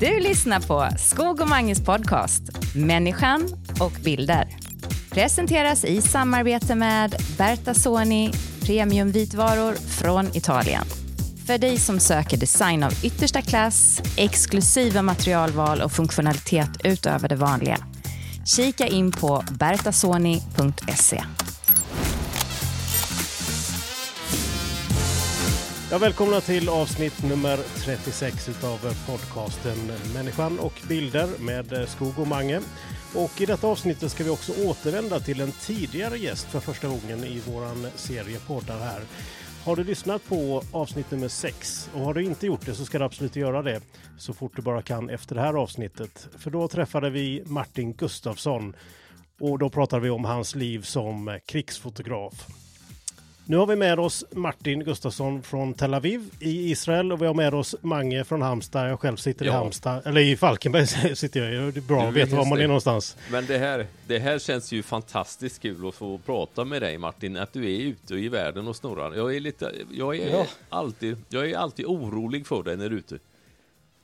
Du lyssnar på Skog och Manges podcast Människan och bilder. Presenteras i samarbete med Berta Soni premiumvitvaror från Italien. För dig som söker design av yttersta klass, exklusiva materialval och funktionalitet utöver det vanliga. Kika in på bertasoni.se. Ja, välkomna till avsnitt nummer 36 utav podcasten Människan och bilder med Skog och Mange. Och i detta avsnittet ska vi också återvända till en tidigare gäst för första gången i våran serie poddar här. Har du lyssnat på avsnitt nummer 6 och har du inte gjort det så ska du absolut göra det så fort du bara kan efter det här avsnittet. För då träffade vi Martin Gustafsson och då pratade vi om hans liv som krigsfotograf. Nu har vi med oss Martin Gustafsson från Tel Aviv i Israel och vi har med oss Mange från Halmstad. Jag själv sitter Ja. i Halmstad, eller i Falkenberg sitter jag. Det är bra att Du, veta var man är någonstans. Men det här, det här känns ju fantastiskt kul att få prata med dig Martin, att du är ute i världen och snurrar. Jag är lite, jag är Ja. alltid, jag är alltid orolig för dig när du är ute.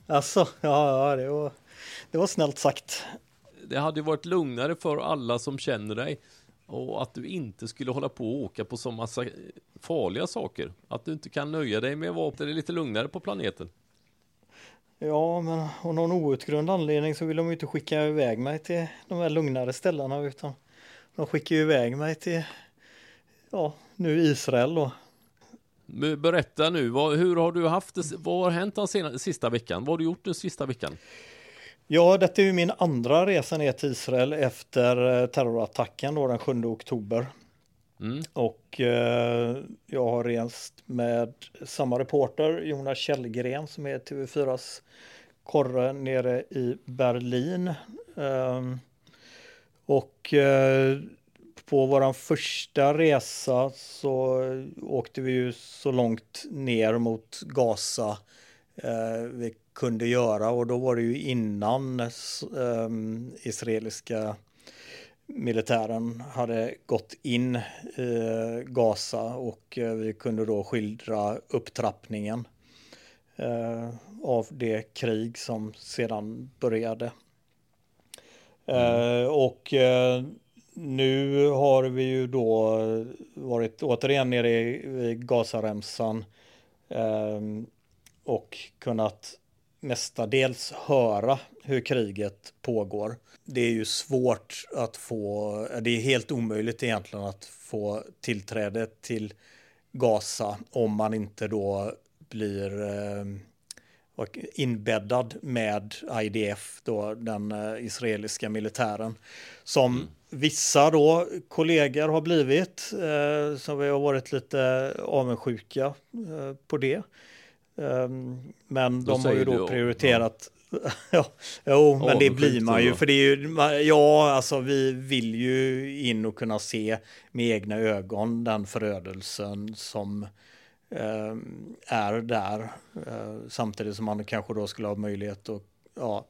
Alltså, ja, ja det, var, det var snällt sagt. Det hade ju varit lugnare för alla som känner dig och att du inte skulle hålla på och åka på så massa farliga saker. Att du inte kan nöja dig med att vara det är lite lugnare på planeten. Ja, men av någon outgrundlig anledning så vill de ju inte skicka iväg mig till de här lugnare ställena utan de skickar ju iväg mig till, ja, nu Israel då. Berätta nu, vad, hur har du haft det, vad har hänt den sena, sista veckan? Vad har du gjort den sista veckan? Ja, detta är ju min andra resa ner till Israel efter eh, terrorattacken då den 7 oktober. Mm. Och eh, jag har rest med samma reporter, Jonas Källgren, som är TV4s korre nere i Berlin. Ehm, och eh, på våran första resa så åkte vi ju så långt ner mot Gaza eh, vi kunde göra. Och då var det ju innan eh, israeliska militären hade gått in i Gaza. Och eh, vi kunde då skildra upptrappningen eh, av det krig som sedan började. Eh, och eh, nu har vi ju då varit återigen nere i, Gazaremsan eh, och kunnat mestadels höra hur kriget pågår. Det är ju svårt att få, det är helt omöjligt egentligen att få tillträde till Gaza om man inte då blir eh, inbäddad med IDF, då den eh, israeliska militären, som vissa då kollegor har blivit, eh, så vi har varit lite avundsjuka eh, på det. Um, men de har ju då prioriterat Ja, jo, men det blir man ju, för det är ju, ja, alltså vi vill ju in och kunna se med egna ögon den förödelsen som eh, är där. Eh, samtidigt som man kanske då skulle ha möjlighet att, ja,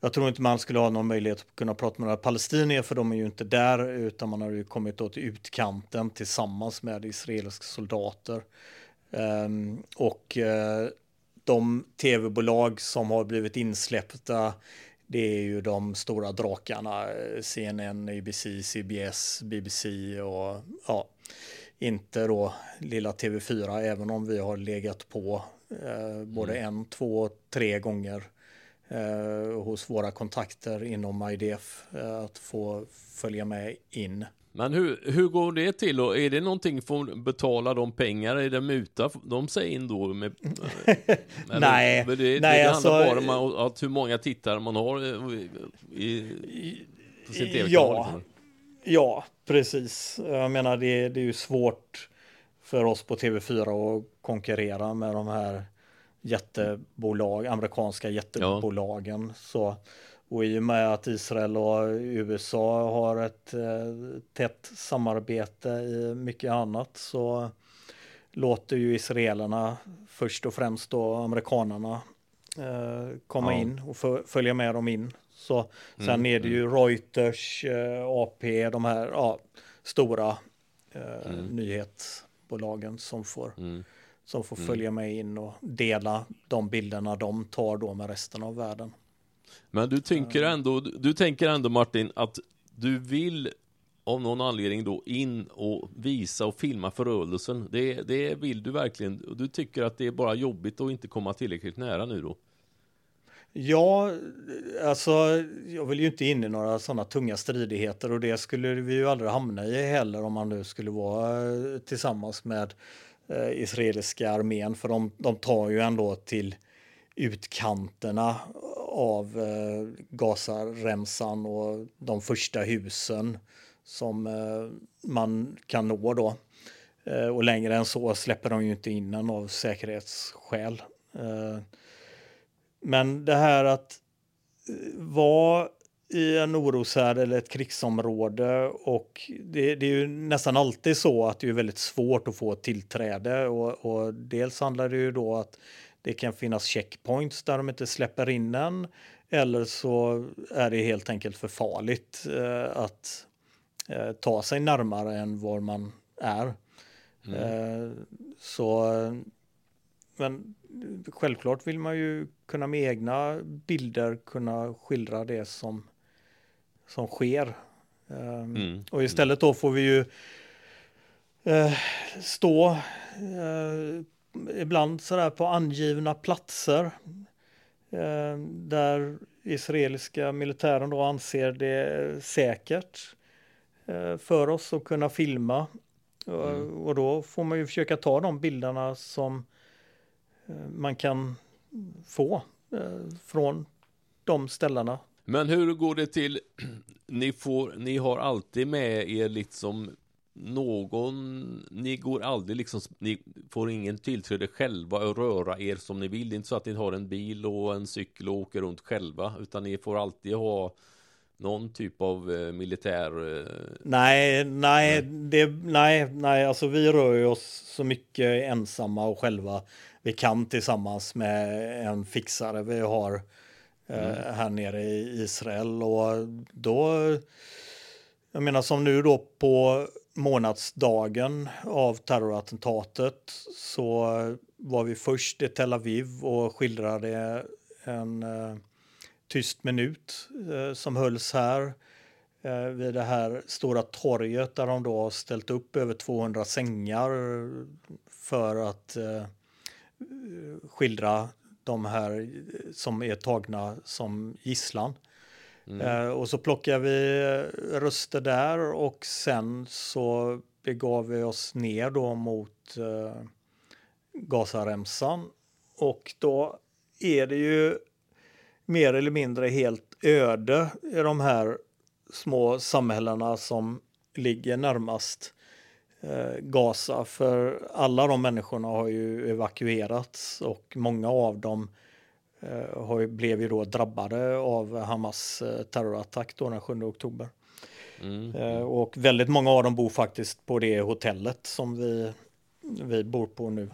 jag tror inte man skulle ha någon möjlighet att kunna prata med några palestinier för de är ju inte där utan man har ju kommit till utkanten tillsammans med israeliska soldater. Ehm, och eh, de tv-bolag som har blivit insläppta det är ju de stora drakarna, eh, CNN, ABC, CBS, BBC och ja, inte då lilla TV4 även om vi har legat på eh, både en, två, tre gånger eh, hos våra kontakter inom IDF eh, att få följa med in. Men hur, hur går det till och är det någonting för att betala de pengar, är det muta de säger in då? Med, eller- Nej, det, nej, det alltså- handlar bara om att hur många tittare man har i, i, på sin tv-kanal. Ja, liksom. ja, precis. Jag menar det, det är ju svårt för oss på TV4 att konkurrera med de här jättebolag, amerikanska jättebolagen. Så, och i och med att Israel och USA har ett eh, tätt samarbete i mycket annat så låter ju israelerna först och främst då amerikanerna eh, komma Ja. in och fö- följa med dem in. Så sen Mm, är det ju Reuters, eh, AP, de här ja, stora eh, Mm. nyhetsbolagen som får Mm. som får mm. följa med in och dela de bilderna de tar då med resten av världen. Men du tänker ändå, du tänker ändå Martin att du vill av någon anledning då in och visa och filma förödelsen. Det, det vill du verkligen. Du tycker att det är bara jobbigt att inte komma tillräckligt nära nu då? Ja, alltså jag vill ju inte in i några sådana tunga stridigheter och det skulle vi ju aldrig hamna i heller om man nu skulle vara eh, tillsammans med eh, israeliska armén för de, de tar ju ändå till utkanterna av eh, Gazaremsan och de första husen som eh, man kan nå då. Eh, och längre än så släpper de ju inte in en av säkerhetsskäl. Eh, men det här att eh, vara i en oroshärd eller ett krigsområde och det, det, är ju nästan alltid så att det är väldigt svårt att få tillträde och, och dels handlar det ju då att det kan finnas checkpoints där de inte släpper in en eller så är det helt enkelt för farligt eh, att eh, ta sig närmare än var man är. Mm. Eh, så men självklart vill man ju kunna med egna bilder kunna skildra det som, som sker. Um, mm. Och istället då får vi ju uh, stå uh, ibland sådär på angivna platser uh, där israeliska militären då anser det säkert för oss att kunna filma. Mm. Och då får man ju försöka ta de bilderna som Eh, man kan få eh, från de ställena. Men hur går det till? Ni, får, ni har alltid med er liksom någon, ni går aldrig liksom, ni får ingen tillträde själva att röra er som ni vill. Det är inte så att ni har en bil och en cykel och åker runt själva, utan ni får alltid ha någon typ av eh, militär? Eh... Nej, nej, det, nej, nej, alltså vi rör oss så mycket ensamma och själva vi kan tillsammans med en fixare vi har eh, mm. här nere i Israel och då, jag menar som nu då på månadsdagen av terrorattentatet så var vi först i Tel Aviv och skildrade en eh, tyst minut eh, som hölls här eh, vid det här stora torget där de då har ställt upp över 200 sängar för att eh, skildra de här som är tagna som gisslan. Mm. Eh, och så plockade vi eh, röster där och sen så begav vi oss ner då mot eh, Gazaremsan. Och då är det ju mer eller mindre helt öde i de här små samhällena som ligger närmast eh, Gaza. För alla de människorna har ju evakuerats och många av dem eh, har ju, blev ju då drabbade av Hamas eh, terrorattack då den 7 oktober. Mm. Eh, och väldigt många av dem bor faktiskt på det hotellet som vi, vi bor på nu.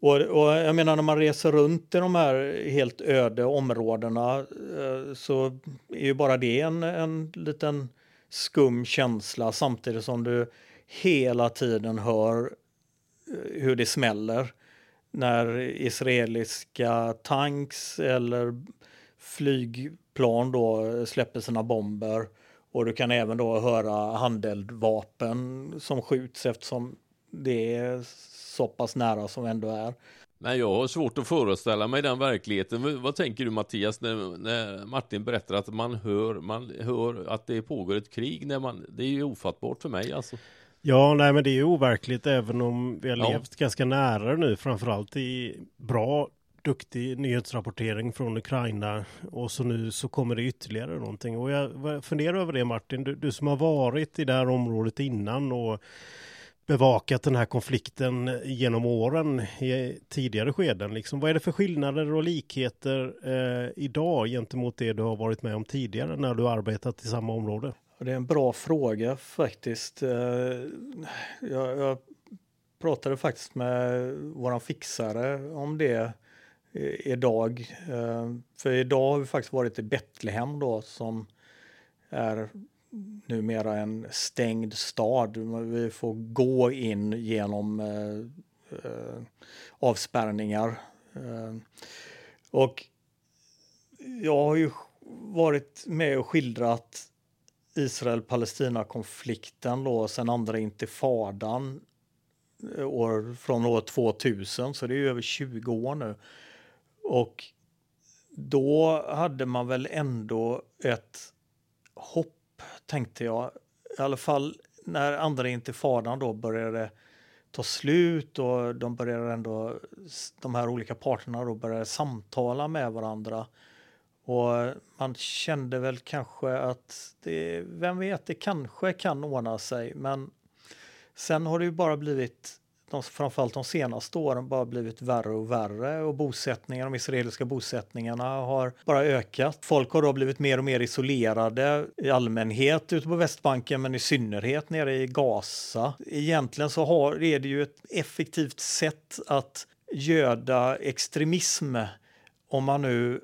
Och, och, jag menar när man reser runt i de här helt öde områdena eh, så är ju bara det en, en liten skum känsla samtidigt som du hela tiden hör eh, hur det smäller när israeliska tanks eller flygplan då släpper sina bomber och du kan även då höra handeldvapen som skjuts eftersom det är så pass nära som ändå är. Men jag har svårt att föreställa mig den verkligheten. Vad tänker du Mattias när, när, Martin berättar att man hör, man hör att det pågår ett krig? När man, det är ju ofattbart för mig alltså. Ja, nej men det är overkligt även om vi har ja. levt ganska nära nu, framförallt i bra, duktig nyhetsrapportering från Ukraina och så nu så kommer det ytterligare någonting. Och jag funderar över det Martin, du, du som har varit i det här området innan och bevakat den här konflikten genom åren i tidigare skeden. Liksom, vad är det för skillnader och likheter eh, idag gentemot det du har varit med om tidigare när du arbetat i samma område? Det är en bra fråga faktiskt. Eh, jag, jag pratade faktiskt med våran fixare om det eh, idag. Eh, för idag har vi faktiskt varit i Betlehem då som är numera en stängd stad. Vi får gå in genom eh, avspärrningar. Eh, och jag har ju varit med och skildrat Israel-Palestina-konflikten då sen andra intifadan eh, år, från år 2000, så det är ju över 20 år nu. Och då hade man väl ändå ett hopp, tänkte jag. I alla fall när andra intifadan då började ta slut och de började ändå, de här olika parterna då började samtala med varandra. Och man kände väl kanske att det, vem vet, det kanske kan ordna sig. Men sen har det ju bara blivit de, framförallt de senaste åren bara blivit värre och värre och bosättningarna, de israeliska bosättningarna har bara ökat. Folk har då blivit mer och mer isolerade i allmänhet ute på Västbanken men i synnerhet nere i Gaza. Egentligen så har, är det ju ett effektivt sätt att göda extremism om man nu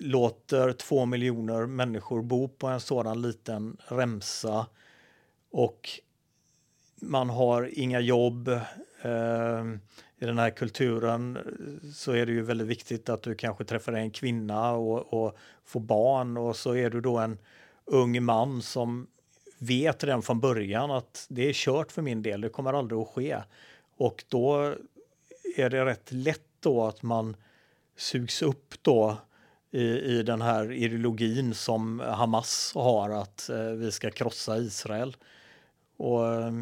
låter två miljoner människor bo på en sådan liten remsa och man har inga jobb. Eh, I den här kulturen så är det ju väldigt viktigt att du kanske träffar en kvinna och, och får barn och så är du då en ung man som vet redan från början att det är kört för min del, det kommer aldrig att ske. Och då är det rätt lätt då att man sugs upp då i, i den här ideologin som Hamas har att eh, vi ska krossa Israel. Och eh,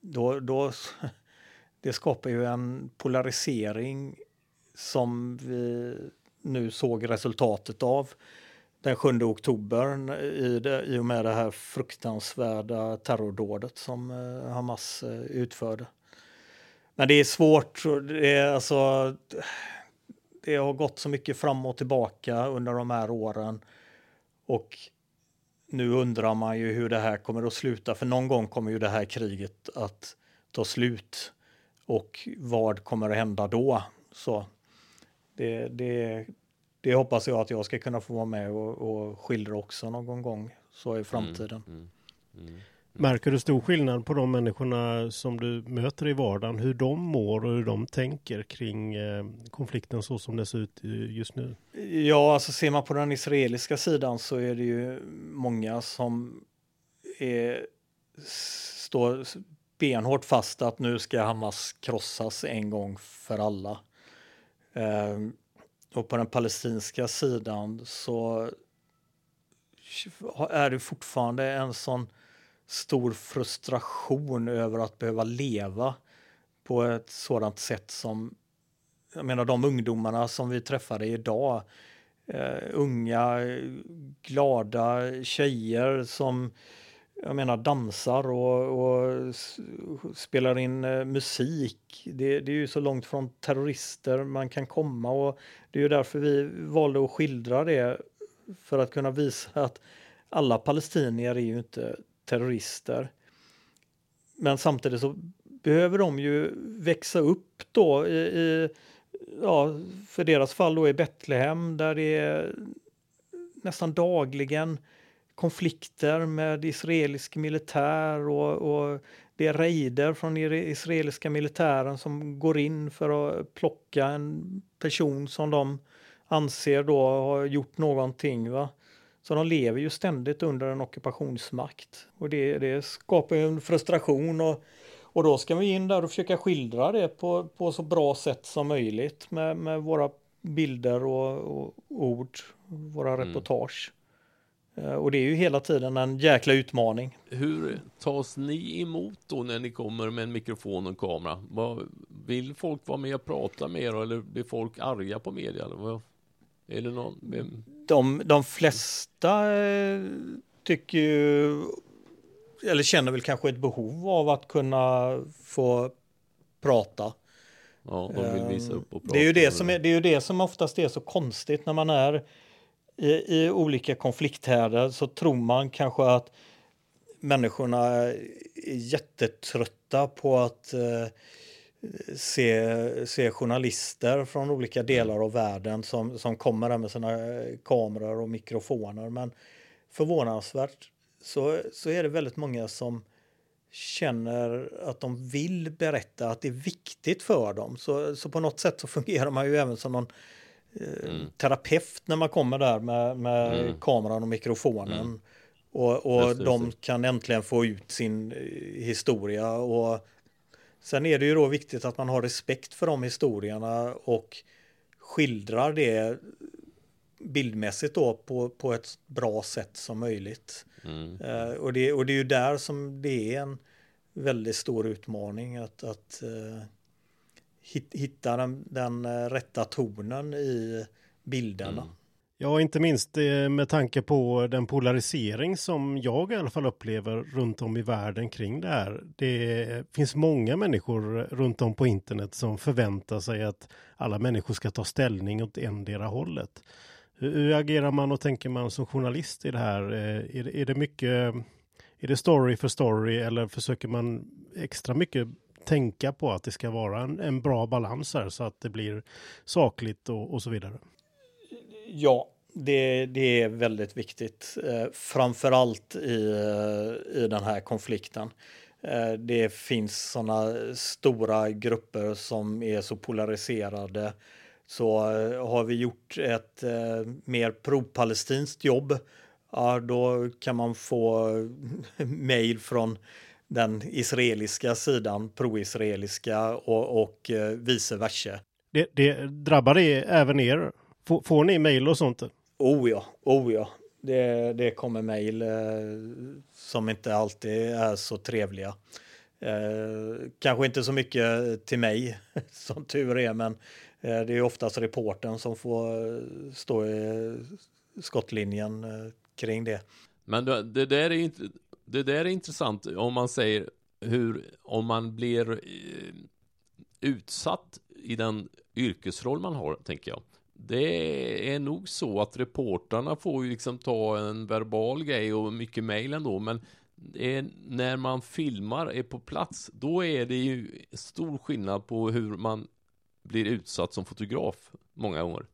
då, då, det skapar ju en polarisering som vi nu såg resultatet av den 7 oktober eh, i, det, i och med det här fruktansvärda terrordådet som eh, Hamas eh, utförde. Men det är svårt. Det, är alltså, det har gått så mycket fram och tillbaka under de här åren. Och nu undrar man ju hur det här kommer att sluta, för någon gång kommer ju det här kriget att ta slut. Och vad kommer att hända då? Så det, det, det hoppas jag att jag ska kunna få vara med och, och skildra också någon gång så i framtiden. Mm, mm, mm. Märker du stor skillnad på de människorna som du möter i vardagen, hur de mår och hur de tänker kring eh, konflikten så som det ser ut eh, just nu? Ja, alltså ser man på den israeliska sidan så är det ju många som är, står benhårt fast att nu ska Hamas krossas en gång för alla. Eh, och på den palestinska sidan så är det fortfarande en sån stor frustration över att behöva leva på ett sådant sätt som jag menar de ungdomarna som vi träffade idag. eh, unga, glada tjejer som jag menar dansar och, och spelar in eh, musik. Det, det, är ju så långt från terrorister man kan komma och det är ju därför vi valde att skildra det för att kunna visa att alla palestinier är ju inte terrorister. Men samtidigt så behöver de ju växa upp då i, i ja, för deras fall då i Betlehem där det är nästan dagligen konflikter med israelisk militär och, och det är raider från israeliska militären som går in för att plocka en person som de anser då har gjort någonting. Va? Så de lever ju ständigt under en ockupationsmakt och det, det skapar ju en frustration och, och då ska vi in där och försöka skildra det på, på så bra sätt som möjligt med, med våra bilder och, och ord, våra mm. reportage. Eh, och det är ju hela tiden en jäkla utmaning. Hur tas ni emot då när ni kommer med en mikrofon och en kamera? Vill folk vara med och prata med er eller blir folk arga på media? Är det någon? De, de flesta eh, tycker ju, eller känner väl kanske ett behov av att kunna få prata. Ja, de vill visa upp och prata. Det är ju det, som är, det är ju det som oftast är så konstigt när man är i, i olika konflikthärdar så tror man kanske att människorna är jättetrötta på att eh, se, se journalister från olika delar av världen som, som kommer där med sina kameror och mikrofoner. Men förvånansvärt så, så är det väldigt många som känner att de vill berätta att det är viktigt för dem. Så, så på något sätt så fungerar man ju även som någon eh, mm. terapeut när man kommer där med, med mm. kameran och mikrofonen. Mm. Och, och just, de just. kan äntligen få ut sin eh, historia. Och sen är det ju då viktigt att man har respekt för de historierna och skildrar det bildmässigt då på, på ett bra sätt som möjligt. Mm. Uh, och, det, och det är ju där som det är en väldigt stor utmaning att, att uh, hitta den, den uh, rätta tonen i bilderna. Mm. Ja, inte minst eh, med tanke på den polarisering som jag i alla fall upplever runt om i världen kring det här. Det finns många människor runt om på internet som förväntar sig att alla människor ska ta ställning åt endera hållet. Hur agerar man och tänker man som journalist i det här? Eh, är det mycket, är det story för story eller försöker man extra mycket tänka på att det ska vara en, en bra balans här så att det blir sakligt och, och så vidare? Ja, det, det, är väldigt viktigt, eh, framförallt i, eh, i den här konflikten. Eh, det finns sådana stora grupper som är så polariserade så eh, har vi gjort ett eh, mer pro-palestinskt jobb, ja, då kan man få mejl från den israeliska sidan, pro-israeliska och, och eh, vice versa. Det, det drabbar det även er? Får, får ni mejl och sånt? Oh ja, oh ja. Det, det kommer mejl eh, som inte alltid är så trevliga. Eh, kanske inte så mycket till mig, som tur är, men Eh, det är oftast reporten som får eh, stå i skottlinjen eh, kring det. Men det där är inte det där är intressant om man säger hur om man blir utsatt i den yrkesroll man har, tänker jag. Det är nog så att reportarna får ju liksom ta en verbal grej och mycket mejl ändå, men är, när man filmar, är på plats, då är det ju stor skillnad på hur man blir utsatt som fotograf många gånger.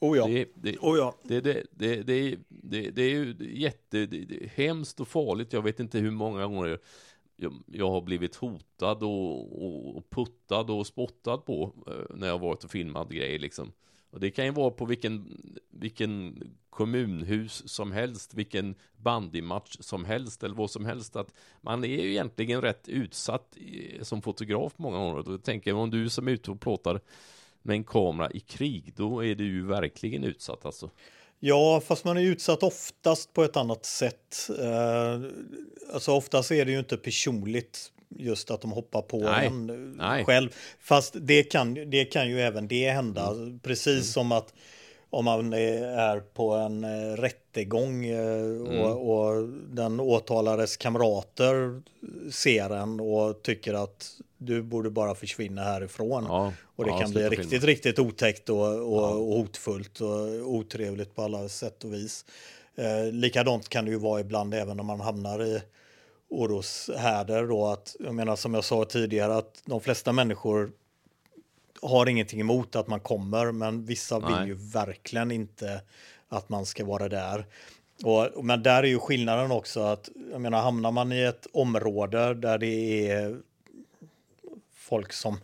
Oh ja. Det, det, oh ja. Det, det, det, det, det, det är ju jättehemskt och farligt. Jag vet inte hur många gånger jag, jag har blivit hotad och, och, puttad och spottad på eh, när jag varit och filmat grejer liksom. Och det kan ju vara på vilken, vilken kommunhus som helst, vilken bandymatch som helst eller vad som helst. Att man är ju egentligen rätt utsatt som fotograf många gånger. Då tänker jag om du som är ute och plåtar med en kamera i krig, då är du ju verkligen utsatt alltså. Ja, fast man är utsatt oftast på ett annat sätt. Eh, alltså oftast är det ju inte personligt just att de hoppar på nej, en nej. själv. Fast det kan, det kan ju även det hända. Mm. Precis mm. som att om man är på en eh, rättegång eh, mm. och, och, den åtalades kamrater ser en och tycker att du borde bara försvinna härifrån. Ja, och det ja, kan bli riktigt, riktigt otäckt och, och, ja. och, hotfullt och otrevligt på alla sätt och vis. Eh, likadant kan det ju vara ibland även om man hamnar i oroshärdar då att, jag menar som jag sa tidigare, att de flesta människor har ingenting emot att man kommer, men vissa Nej. vill ju verkligen inte att man ska vara där. Och, men där är ju skillnaden också att, jag menar, hamnar man i ett område där det är folk som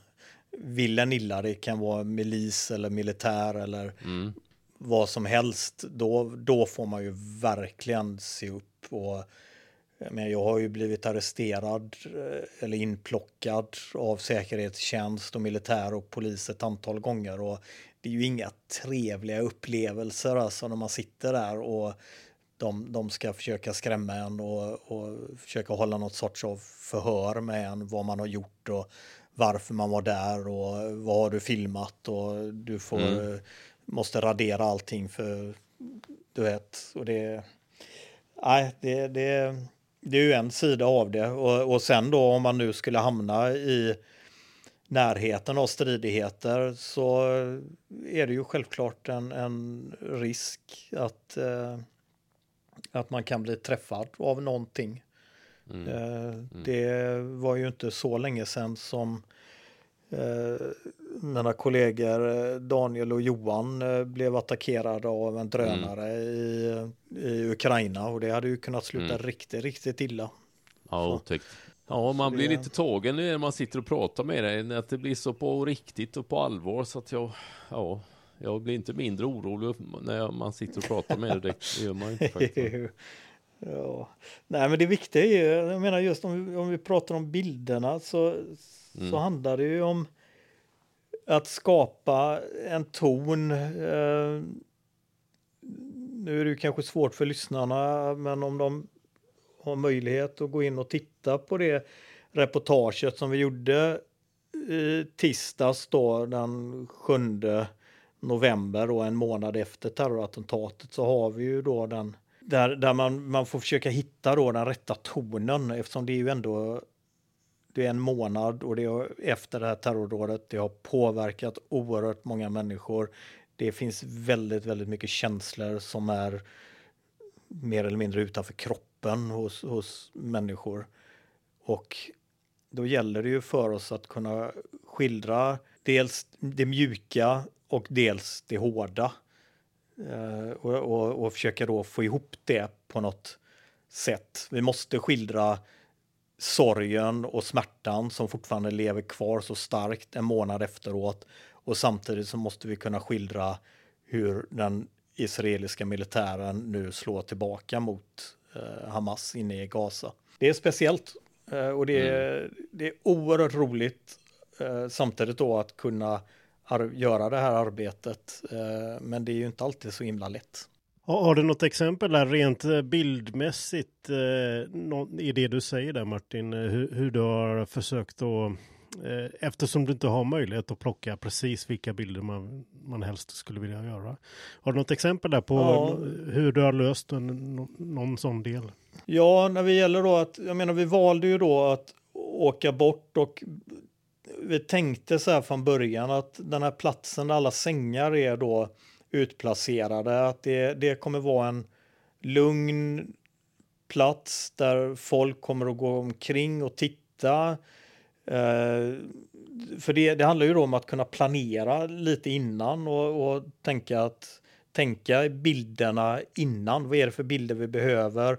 vill en illa, det kan vara milis eller militär eller mm. vad som helst, då, då får man ju verkligen se upp och men jag har ju blivit arresterad eh, eller inplockad av säkerhetstjänst och militär och polis ett antal gånger. Och det är ju inga trevliga upplevelser alltså när man sitter där och de, de ska försöka skrämma en och, och försöka hålla något sorts av förhör med en vad man har gjort och varför man var där och vad har du filmat och du får, mm. måste radera allting för du vet och det Nej, det, det, det är ju en sida av det. Och, och sen då om man nu skulle hamna i närheten av stridigheter så är det ju självklart en, en risk att, eh, att man kan bli träffad av någonting. Mm. Eh, mm. Det var ju inte så länge sedan som Eh, mina kollegor eh, Daniel och Johan eh, blev attackerade av en drönare mm. i, i Ukraina och det hade ju kunnat sluta mm. riktigt, riktigt illa. Ja, otäckt. Ja, man Så blir det- lite tagen när man sitter och pratar med dig, att det blir så på riktigt och på allvar så att jag, ja, jag blir inte mindre orolig när man sitter och pratar med dig, det gör man inte faktiskt. ja. Nej, men det viktiga är ju, jag menar just om vi, om vi pratar om bilderna så, så handlar det ju om att skapa en ton. Eh, nu är det ju kanske svårt för lyssnarna, men om de har möjlighet att gå in och titta på det reportaget som vi gjorde i tisdags då den 7 november och en månad efter terrorattentatet så har vi ju då den där, där man, man får försöka hitta då den rätta tonen eftersom det är ju ändå det är en månad och det är efter det här terrordådet. Det har påverkat oerhört många människor. Det finns väldigt, väldigt mycket känslor som är mer eller mindre utanför kroppen hos, hos människor. Och då gäller det ju för oss att kunna skildra dels det mjuka och dels det hårda. Eh, och, och, och försöka då få ihop det på något sätt. Vi måste skildra sorgen och smärtan som fortfarande lever kvar så starkt en månad efteråt. Och samtidigt så måste vi kunna skildra hur den israeliska militären nu slår tillbaka mot eh, Hamas inne i Gaza. Det är speciellt eh, och det är, det är oerhört roligt eh, samtidigt då att kunna göra det här arbetet. Eh, men det är ju inte alltid så himla lätt. Har, du något exempel där rent eh, bildmässigt eh, i det du säger där Martin, eh, hur, du har försökt att eftersom du inte har möjlighet att plocka precis vilka bilder man, man helst skulle vilja göra. Har du något exempel där på Ja. hur du har löst en, nå- någon sån del? Ja, när det gäller då att, jag menar vi valde ju då att åka bort och vi tänkte så här från början att den här platsen där alla sängar är då utplacerade, att det, det kommer vara en lugn plats där folk kommer att gå omkring och titta. Eh, för det, det handlar ju då om att kunna planera lite innan och, och tänka att tänka bilderna innan. Vad är det för bilder vi behöver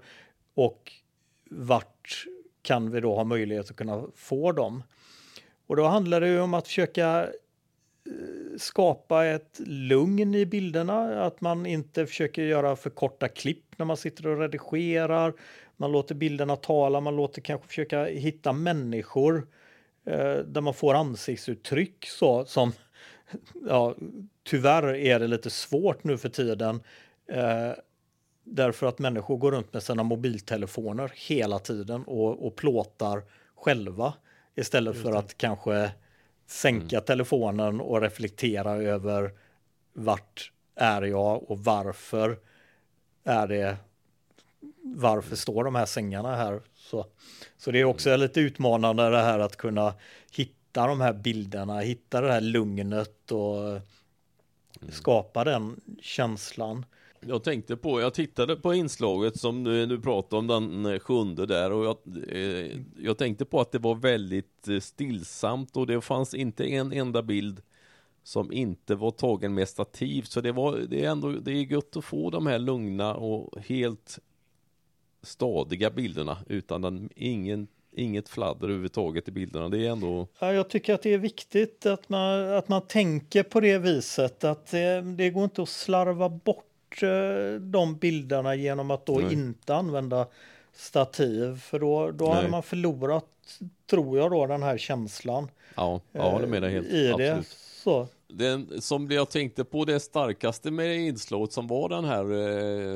och vart kan vi då ha möjlighet att kunna få dem? Och då handlar det ju om att försöka eh, skapa ett lugn i bilderna, att man inte försöker göra för korta klipp när man sitter och redigerar. Man låter bilderna tala, man låter kanske försöka hitta människor eh, där man får ansiktsuttryck så som ja, tyvärr är det lite svårt nu för tiden. Eh, därför att människor går runt med sina mobiltelefoner hela tiden och, och plåtar själva istället för att kanske sänka telefonen och reflektera över vart är jag och varför är det varför står de här sängarna här? Så, så det är också lite utmanande det här att kunna hitta de här bilderna, hitta det här lugnet och skapa den känslan. Jag tänkte på, jag tittade på inslaget som du, du pratade om den eh, sjunde där och jag, eh, jag tänkte på att det var väldigt eh, stillsamt och det fanns inte en enda bild som inte var tagen med stativ så det var, det är ändå, det är gött att få de här lugna och helt stadiga bilderna utan den, ingen, inget fladder överhuvudtaget i bilderna. Det är ändå, Ja, jag tycker att det är viktigt att man, att man tänker på det viset att det, det går inte att slarva bort eh, de bilderna genom att då Nej. inte använda stativ för då, då hade man förlorat, tror jag då, den här känslan ja, jag håller med dig eh, helt. i absolut. det. Så. Den som jag tänkte på det starkaste med inslaget som var den här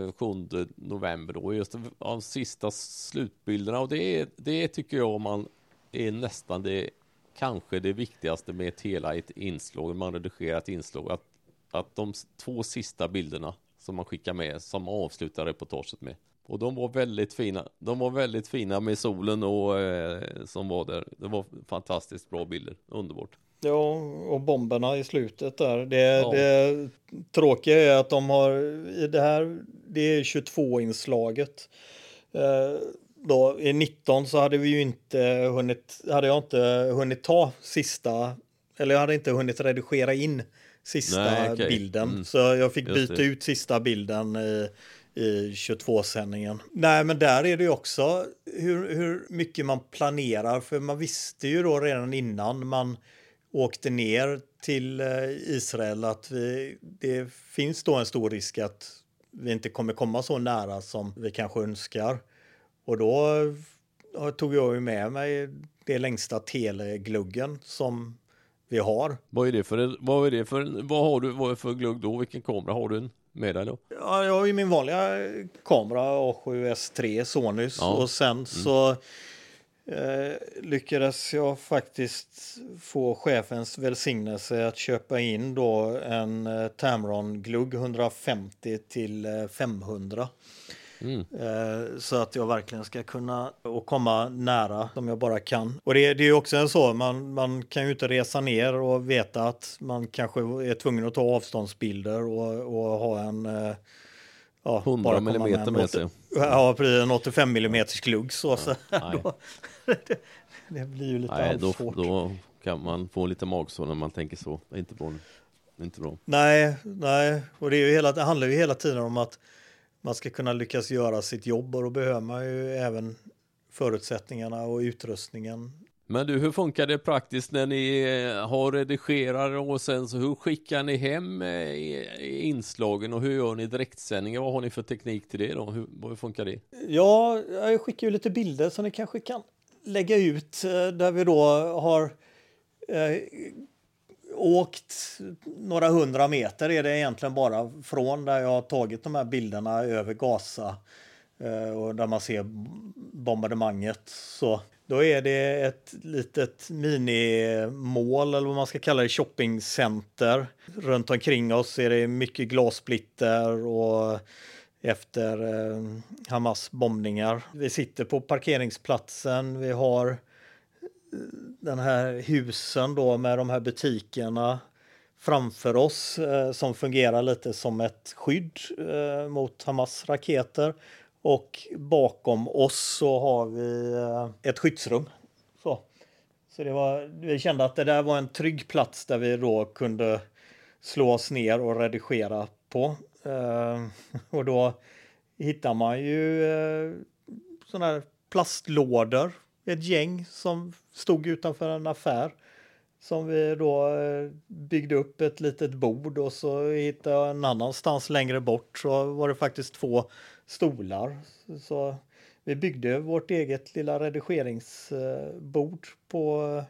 eh, 7 november då, just de, sista slutbilderna och det, det tycker jag man är nästan det kanske det viktigaste med ett hela ett inslag, man redigerar ett inslag, att, att de två sista bilderna som man skickar med, som avslutar reportaget med. Och de var väldigt fina. De var väldigt fina med solen och eh, som var där. Det var fantastiskt bra bilder. Underbart. Ja, och bomberna i slutet där. Det, Ja. det tråkiga är att de har i det här, det är 22-inslaget. Eh, då, I 19 så hade vi ju inte hunnit, hade jag inte hunnit ta sista, eller jag hade inte hunnit redigera in sista Nej, okej. bilden. Mm. Så jag fick Just byta det. ut sista bilden i, i 22-sändningen. Nej, men där är det ju också hur, hur mycket man planerar, för man visste ju då redan innan man åkte ner till eh, Israel att vi, det finns då en stor risk att vi inte kommer komma så nära som vi kanske önskar. Och då tog jag ju med mig det längsta telegluggen som vi har. Vad är det för, vad är det för, vad har du vad är för glugg då? Vilken kamera har du med dig då? Ja, jag har ju min vanliga kamera A7S3 Sonys ja. och sen mm. så eh, lyckades jag faktiskt få chefens välsignelse att köpa in då en eh, Tamron glugg 150 till 500. Mm. Eh, så att jag verkligen ska kunna och komma nära som jag bara kan. Och det, det är också en så, man, man kan ju inte resa ner och veta att man kanske är tvungen att ta avståndsbilder och, och ha en eh, Ja, 100 millimeter med sig. Ja, precis. En 85 millimeters glugg så. Så då, det, det, blir ju lite nej, då, då kan man få lite magsår när man tänker så. Det är inte bra. Inte bra. Nej, nej. Och det, är ju hela, det handlar ju hela tiden om att man ska kunna lyckas göra sitt jobb och då behöver man ju även förutsättningarna och utrustningen. Men du, hur funkar det praktiskt när ni eh, har redigerare och sen så hur skickar ni hem eh, inslagen och hur gör ni direktsändningar? Vad har ni för teknik till det då? Hur, hur funkar det? Ja, jag skickar ju lite bilder som ni kanske kan lägga ut eh, där vi då har åkt några hundra meter är det egentligen bara från där jag har tagit de här bilderna över Gaza eh, och där man ser bombardemanget. Så då är det ett litet minimål eller vad man ska kalla det, shoppingcenter. Runt omkring oss är det mycket glassplitter och efter eh, Hamas bombningar. Vi sitter på parkeringsplatsen, vi har den här husen då med de här butikerna framför oss eh, som fungerar lite som ett skydd eh, mot Hamas raketer. Och bakom oss så har vi eh, ett skyddsrum. Så, så det var, vi kände att det där var en trygg plats där vi då kunde slå oss ner och redigera på. Eh, och då hittar man ju eh, sådana här plastlådor ett gäng som stod utanför en affär som vi då eh, byggde upp ett litet bord och så hittade jag en annanstans längre bort så var det faktiskt två stolar. Så vi byggde vårt eget lilla redigeringsbord på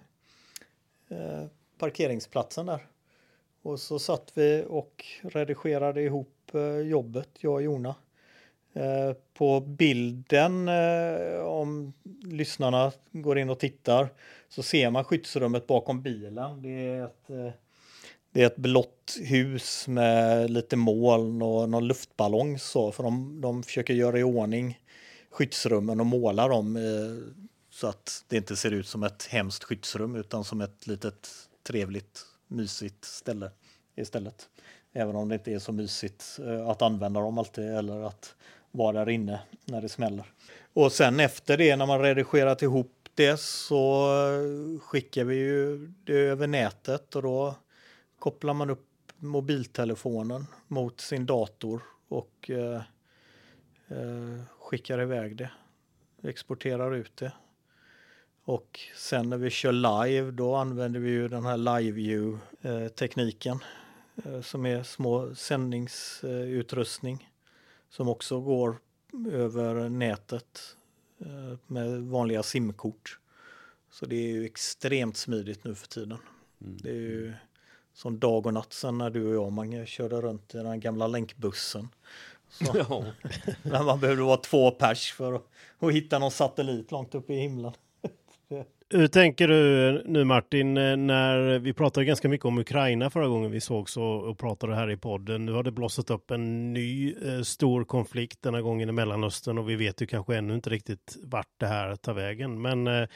eh, parkeringsplatsen där. Och så satt vi och redigerade ihop eh, jobbet, jag och Jona. Eh, på bilden, eh, om lyssnarna går in och tittar, så ser man skyddsrummet bakom bilen. Det är ett, eh, det är ett blått hus med lite moln och någon luftballong så, för de, de försöker göra i ordning skyddsrummen och måla dem så att det inte ser ut som ett hemskt skyddsrum utan som ett litet trevligt, mysigt ställe istället. Även om det inte är så mysigt att använda dem alltid eller att vara där inne när det smäller. Och sen efter det när man redigerat ihop det så skickar vi ju det över nätet och då kopplar man upp mobiltelefonen mot sin dator och eh, eh, skickar iväg det. Exporterar ut det. Och sen när vi kör live då använder vi ju den här live view eh, tekniken eh, som är små sändningsutrustning som också går över nätet eh, med vanliga simkort. Så det är ju extremt smidigt nu för tiden. Mm. Det är ju som dag och natt sen när du och jag man körde runt i den gamla länkbussen. Så, ja. när man behövde vara två pers för att, att hitta någon satellit långt uppe i himlen. Hur tänker du nu Martin, eh, när vi pratade ganska mycket om Ukraina förra gången vi sågs och, pratade här i podden. Nu har det blossat upp en ny eh, stor konflikt denna gången i Mellanöstern och vi vet ju kanske ännu inte riktigt vart det här tar vägen. Men eh,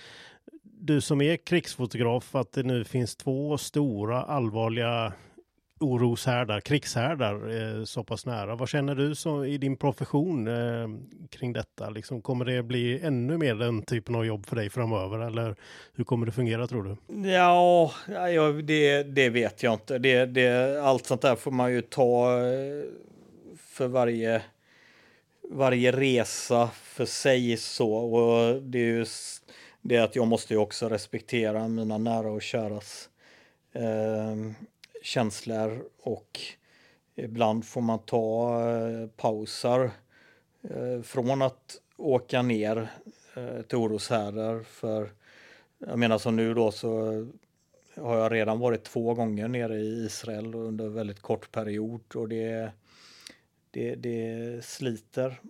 du som är krigsfotograf, att det nu finns två stora allvarliga oroshärdar, krigshärdar eh, så pass nära. Vad känner du så, i din profession eh, kring detta? Liksom, kommer det bli ännu mer den typen av jobb för dig framöver eller hur kommer det fungera tror du? Ja, ja det, det vet jag inte. Det, det, allt sånt där får man ju ta eh, för varje varje resa för sig så och det är ju det att jag måste ju också respektera mina nära och käras eh, känslor och ibland får man ta eh, pauser eh, från att åka ner eh, till oroshärdar för jag menar som nu då så har jag redan varit två gånger nere i Israel under väldigt kort period och det, det, det sliter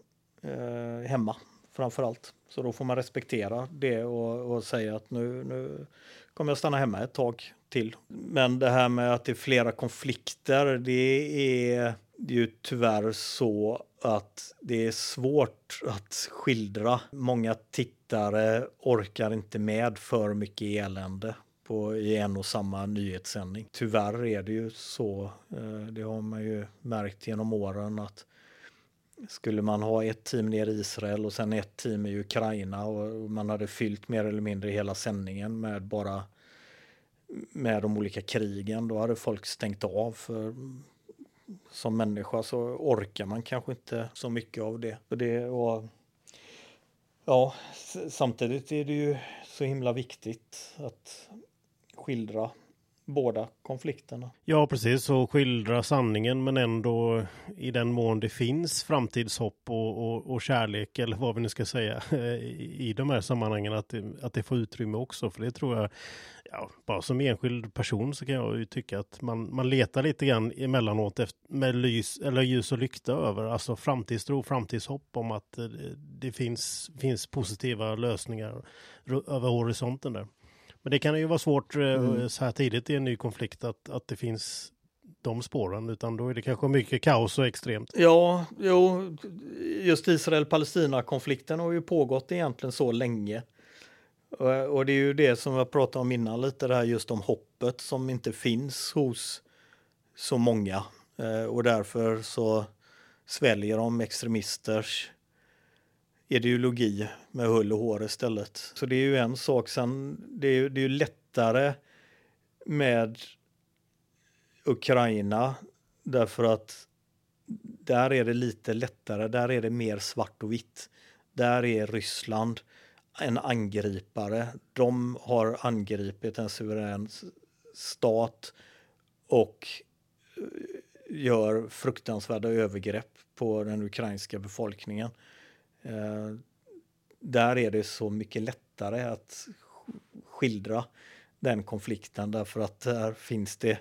eh, hemma framför allt. Så då får man respektera det och, och säga att nu, nu kommer jag stanna hemma ett tag till. Men det här med att det är flera konflikter, det är, ju tyvärr så att det är svårt att skildra. Många tittare orkar inte med för mycket elände på, i en och samma nyhetssändning. Tyvärr är det ju så. Eh, det har man ju märkt genom åren att skulle man ha ett team nere i Israel och sen ett team i Ukraina och man hade fyllt mer eller mindre hela sändningen med bara med de olika krigen, då hade folk stängt av för som människa så orkar man kanske inte så mycket av det. Och det och, ja, samtidigt är det ju så himla viktigt att skildra båda konflikterna. Ja, precis. Och skildra sanningen men ändå i den mån det finns framtidshopp och, och, och kärlek eller vad vi nu ska säga i, i de här sammanhangen att det, att det får utrymme också. För det tror jag, ja, bara som enskild person så kan jag ju tycka att man, man letar lite grann emellanåt efter, med lys, eller ljus och lykta över, alltså framtidstro, framtidshopp om att det, det finns, finns positiva lösningar över horisonten där. Men det kan ju vara svårt eh, mm. så här tidigt i en ny konflikt att, att det finns de spåren, utan då är det kanske mycket kaos och extremt. Ja, jo, just Israel-Palestina-konflikten har ju pågått egentligen så länge. Och det är ju det som jag pratade om innan lite, det här just om hoppet som inte finns hos så många. Eh, och därför så sväljer de extremisters ideologi med hull och hår istället. Så det är ju en sak. Sen det är, det är ju lättare med Ukraina därför att där är det lite lättare. Där är det mer svart och vitt. Där är Ryssland en angripare. De har angripit en suverän stat och eh, gör fruktansvärda övergrepp på den ukrainska befolkningen. Eh, där är det så mycket lättare att skildra den konflikten därför att där finns det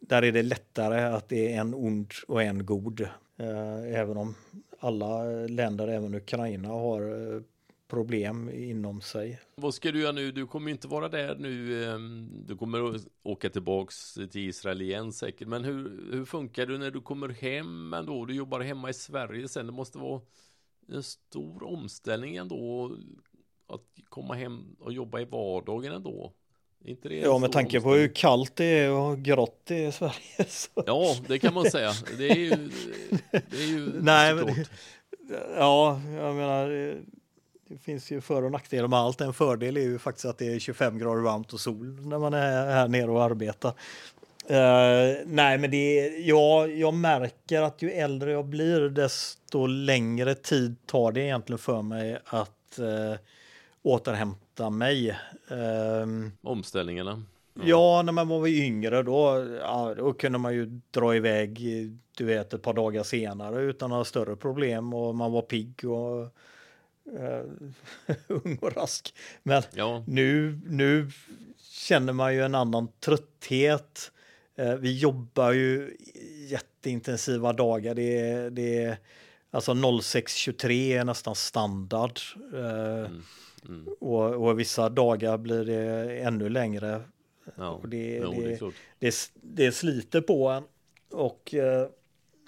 där är det lättare att det är en ond och en god. Eh, även om alla länder, även Ukraina, har eh, problem inom sig. Vad ska du göra nu? Du kommer inte vara där nu. Ehm, du kommer att åka tillbaks till Israel igen säkert. Men hur, hur funkar det när du kommer hem ändå? Du jobbar hemma i Sverige sen. Det måste vara en stor omställning ändå att komma hem och jobba i vardagen ändå. Inte det ja, med tanke på hur kallt det är och grått det är i Sverige. Så. Ja, det kan man säga. Det är ju, det är ju Nej, men det, Ja, jag menar, det, det finns ju för och nackdelar med allt. En fördel är ju faktiskt att det är 25 grader varmt och sol när man är här nere och arbetar. Uh, nej, men det ja, jag märker att ju äldre jag blir, desto längre tid tar det egentligen för mig att uh, återhämta mig. Uh, Omställningarna? Ja. ja, när man var yngre då, ja, då kunde man ju dra iväg du vet, ett par dagar senare utan några större problem och man var pigg och uh, ung och rask. Men ja. nu, nu känner man ju en annan trötthet. Eh, vi jobbar ju jätteintensiva dagar. Det är, det är, alltså 06.23 är nästan standard. Eh, mm. Mm. Och, och, vissa dagar blir det ännu längre. Ja. Det, jo, det, det, det, det sliter på en. Och eh,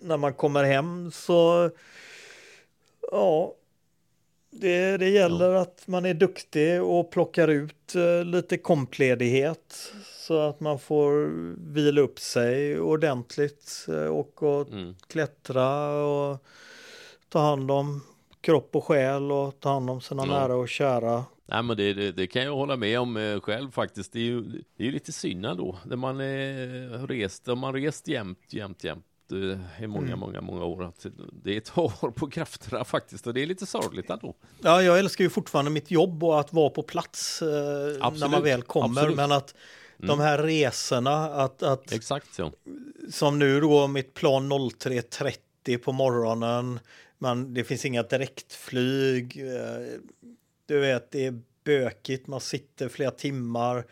när man kommer hem så ja, det, det gäller ja. att man är duktig och plockar ut uh, lite kompledighet så att man får vila upp sig ordentligt och, och mm. klättra och ta hand om kropp och själ och ta hand om sina ja. nära och kära. Nej men det, det, det, kan jag hålla med om eh, själv faktiskt. Det är ju, det är ju lite synd då när man är rest, om man rest jämt, jämt, jämt eh, i många, Mm. många, många år det tar på krafterna faktiskt och det är lite sorgligt ändå. Ja, jag älskar ju fortfarande mitt jobb och att vara på plats eh, när man väl kommer. absolut. Men att de här resorna, att, att Exakt så. som nu då mitt plan 03.30 på morgonen, man, det finns inga direktflyg. eh, Du vet, det är bökigt, man sitter flera timmar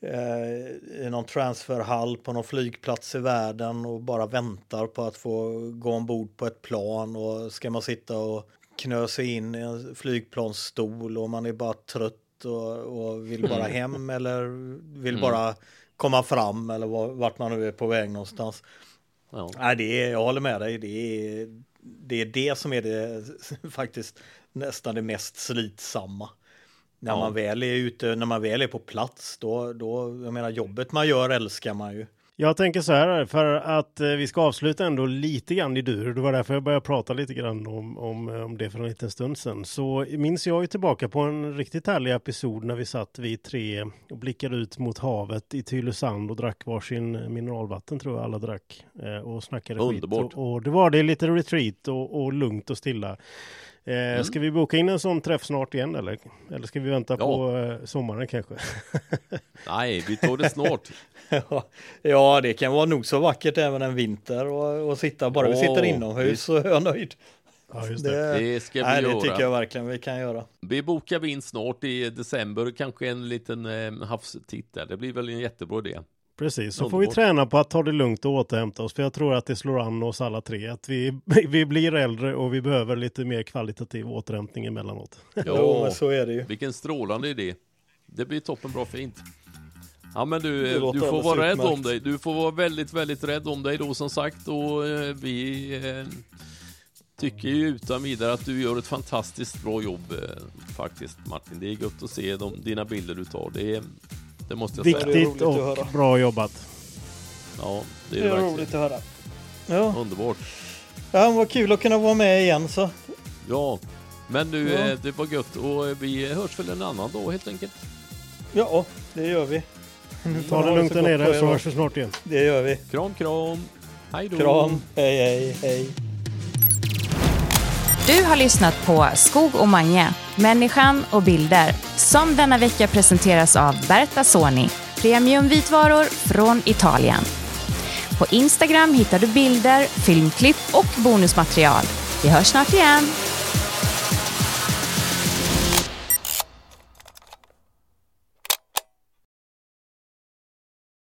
eh, i någon transferhall på någon flygplats i världen och bara väntar på att få gå ombord på ett plan och ska man sitta och knö sig in i en flygplansstol och man är bara trött och, och vill bara hem eller vill bara komma fram eller var- vart man nu är på väg någonstans. Ja. Nej, det är, jag håller med dig. Det är, det är det som är det faktiskt nästan det mest slitsamma. När Ja. man väl är ute, när man väl är på plats, då, då, jag menar jobbet man gör älskar man ju. Jag tänker så här, för att eh, vi ska avsluta ändå lite grann i dur. Det var därför jag började prata lite grann om, om, eh, om det för en liten stund sedan. Så minns jag ju tillbaka på en riktigt härlig episod när vi satt vi tre och blickade ut mot havet i Tylösand och drack varsin mineralvatten tror jag alla drack. Eh, och snackade Underbart. skit. Och, och det var det lite retreat och, och lugnt och stilla. Eh, Ska vi boka in en sån träff snart igen eller? Eller ska vi vänta Ja. på eh, sommaren kanske? Nej, vi tar det snart. ja, det kan vara nog så vackert även en vinter och, och sitta, bara vi Ja, sitter inomhus så är jag nöjd. Ja, just det. Det ska vi nej, det göra. tycker jag verkligen vi kan göra. Vi bokar in snart i december, kanske en liten eh, havstitt där. Det blir väl en jättebra idé. Precis, så får vi träna på att ta det lugnt och återhämta oss. För jag tror att det slår an oss alla tre. Att vi, vi blir äldre och vi behöver lite mer kvalitativ återhämtning emellanåt. Jo, men så är det ju. Vilken strålande idé. Det blir toppen bra fint. Ja men du, eh, du får vara rädd om dig. Du får vara väldigt, väldigt rädd om dig då som sagt. Och eh, vi eh, tycker ju utan vidare att du gör ett fantastiskt bra jobb eh, faktiskt Martin. Det är gött att se de, dina bilder du tar. Det, är, det måste jag säga. Viktigt och bra jobbat. Ja, det är det är verkligen. roligt att höra. Ja, Underbart. ja vad kul att kunna vara med igen så. Ja, men du, Ja. eh, det var gött och eh, vi hörs väl en annan dag helt enkelt. Ja, det gör vi. Ta Ha det lugnt så där nere er så hörs vi snart igen. Det gör vi. Kram, kram. Hej då. Kram, hej, hej, hej. Du har lyssnat på Skog och Mange, människan och bilder, som denna vecka presenteras av Berta Soni, premiumvitvaror från Italien. På Instagram hittar du bilder, filmklipp och bonusmaterial. Vi hörs snart igen.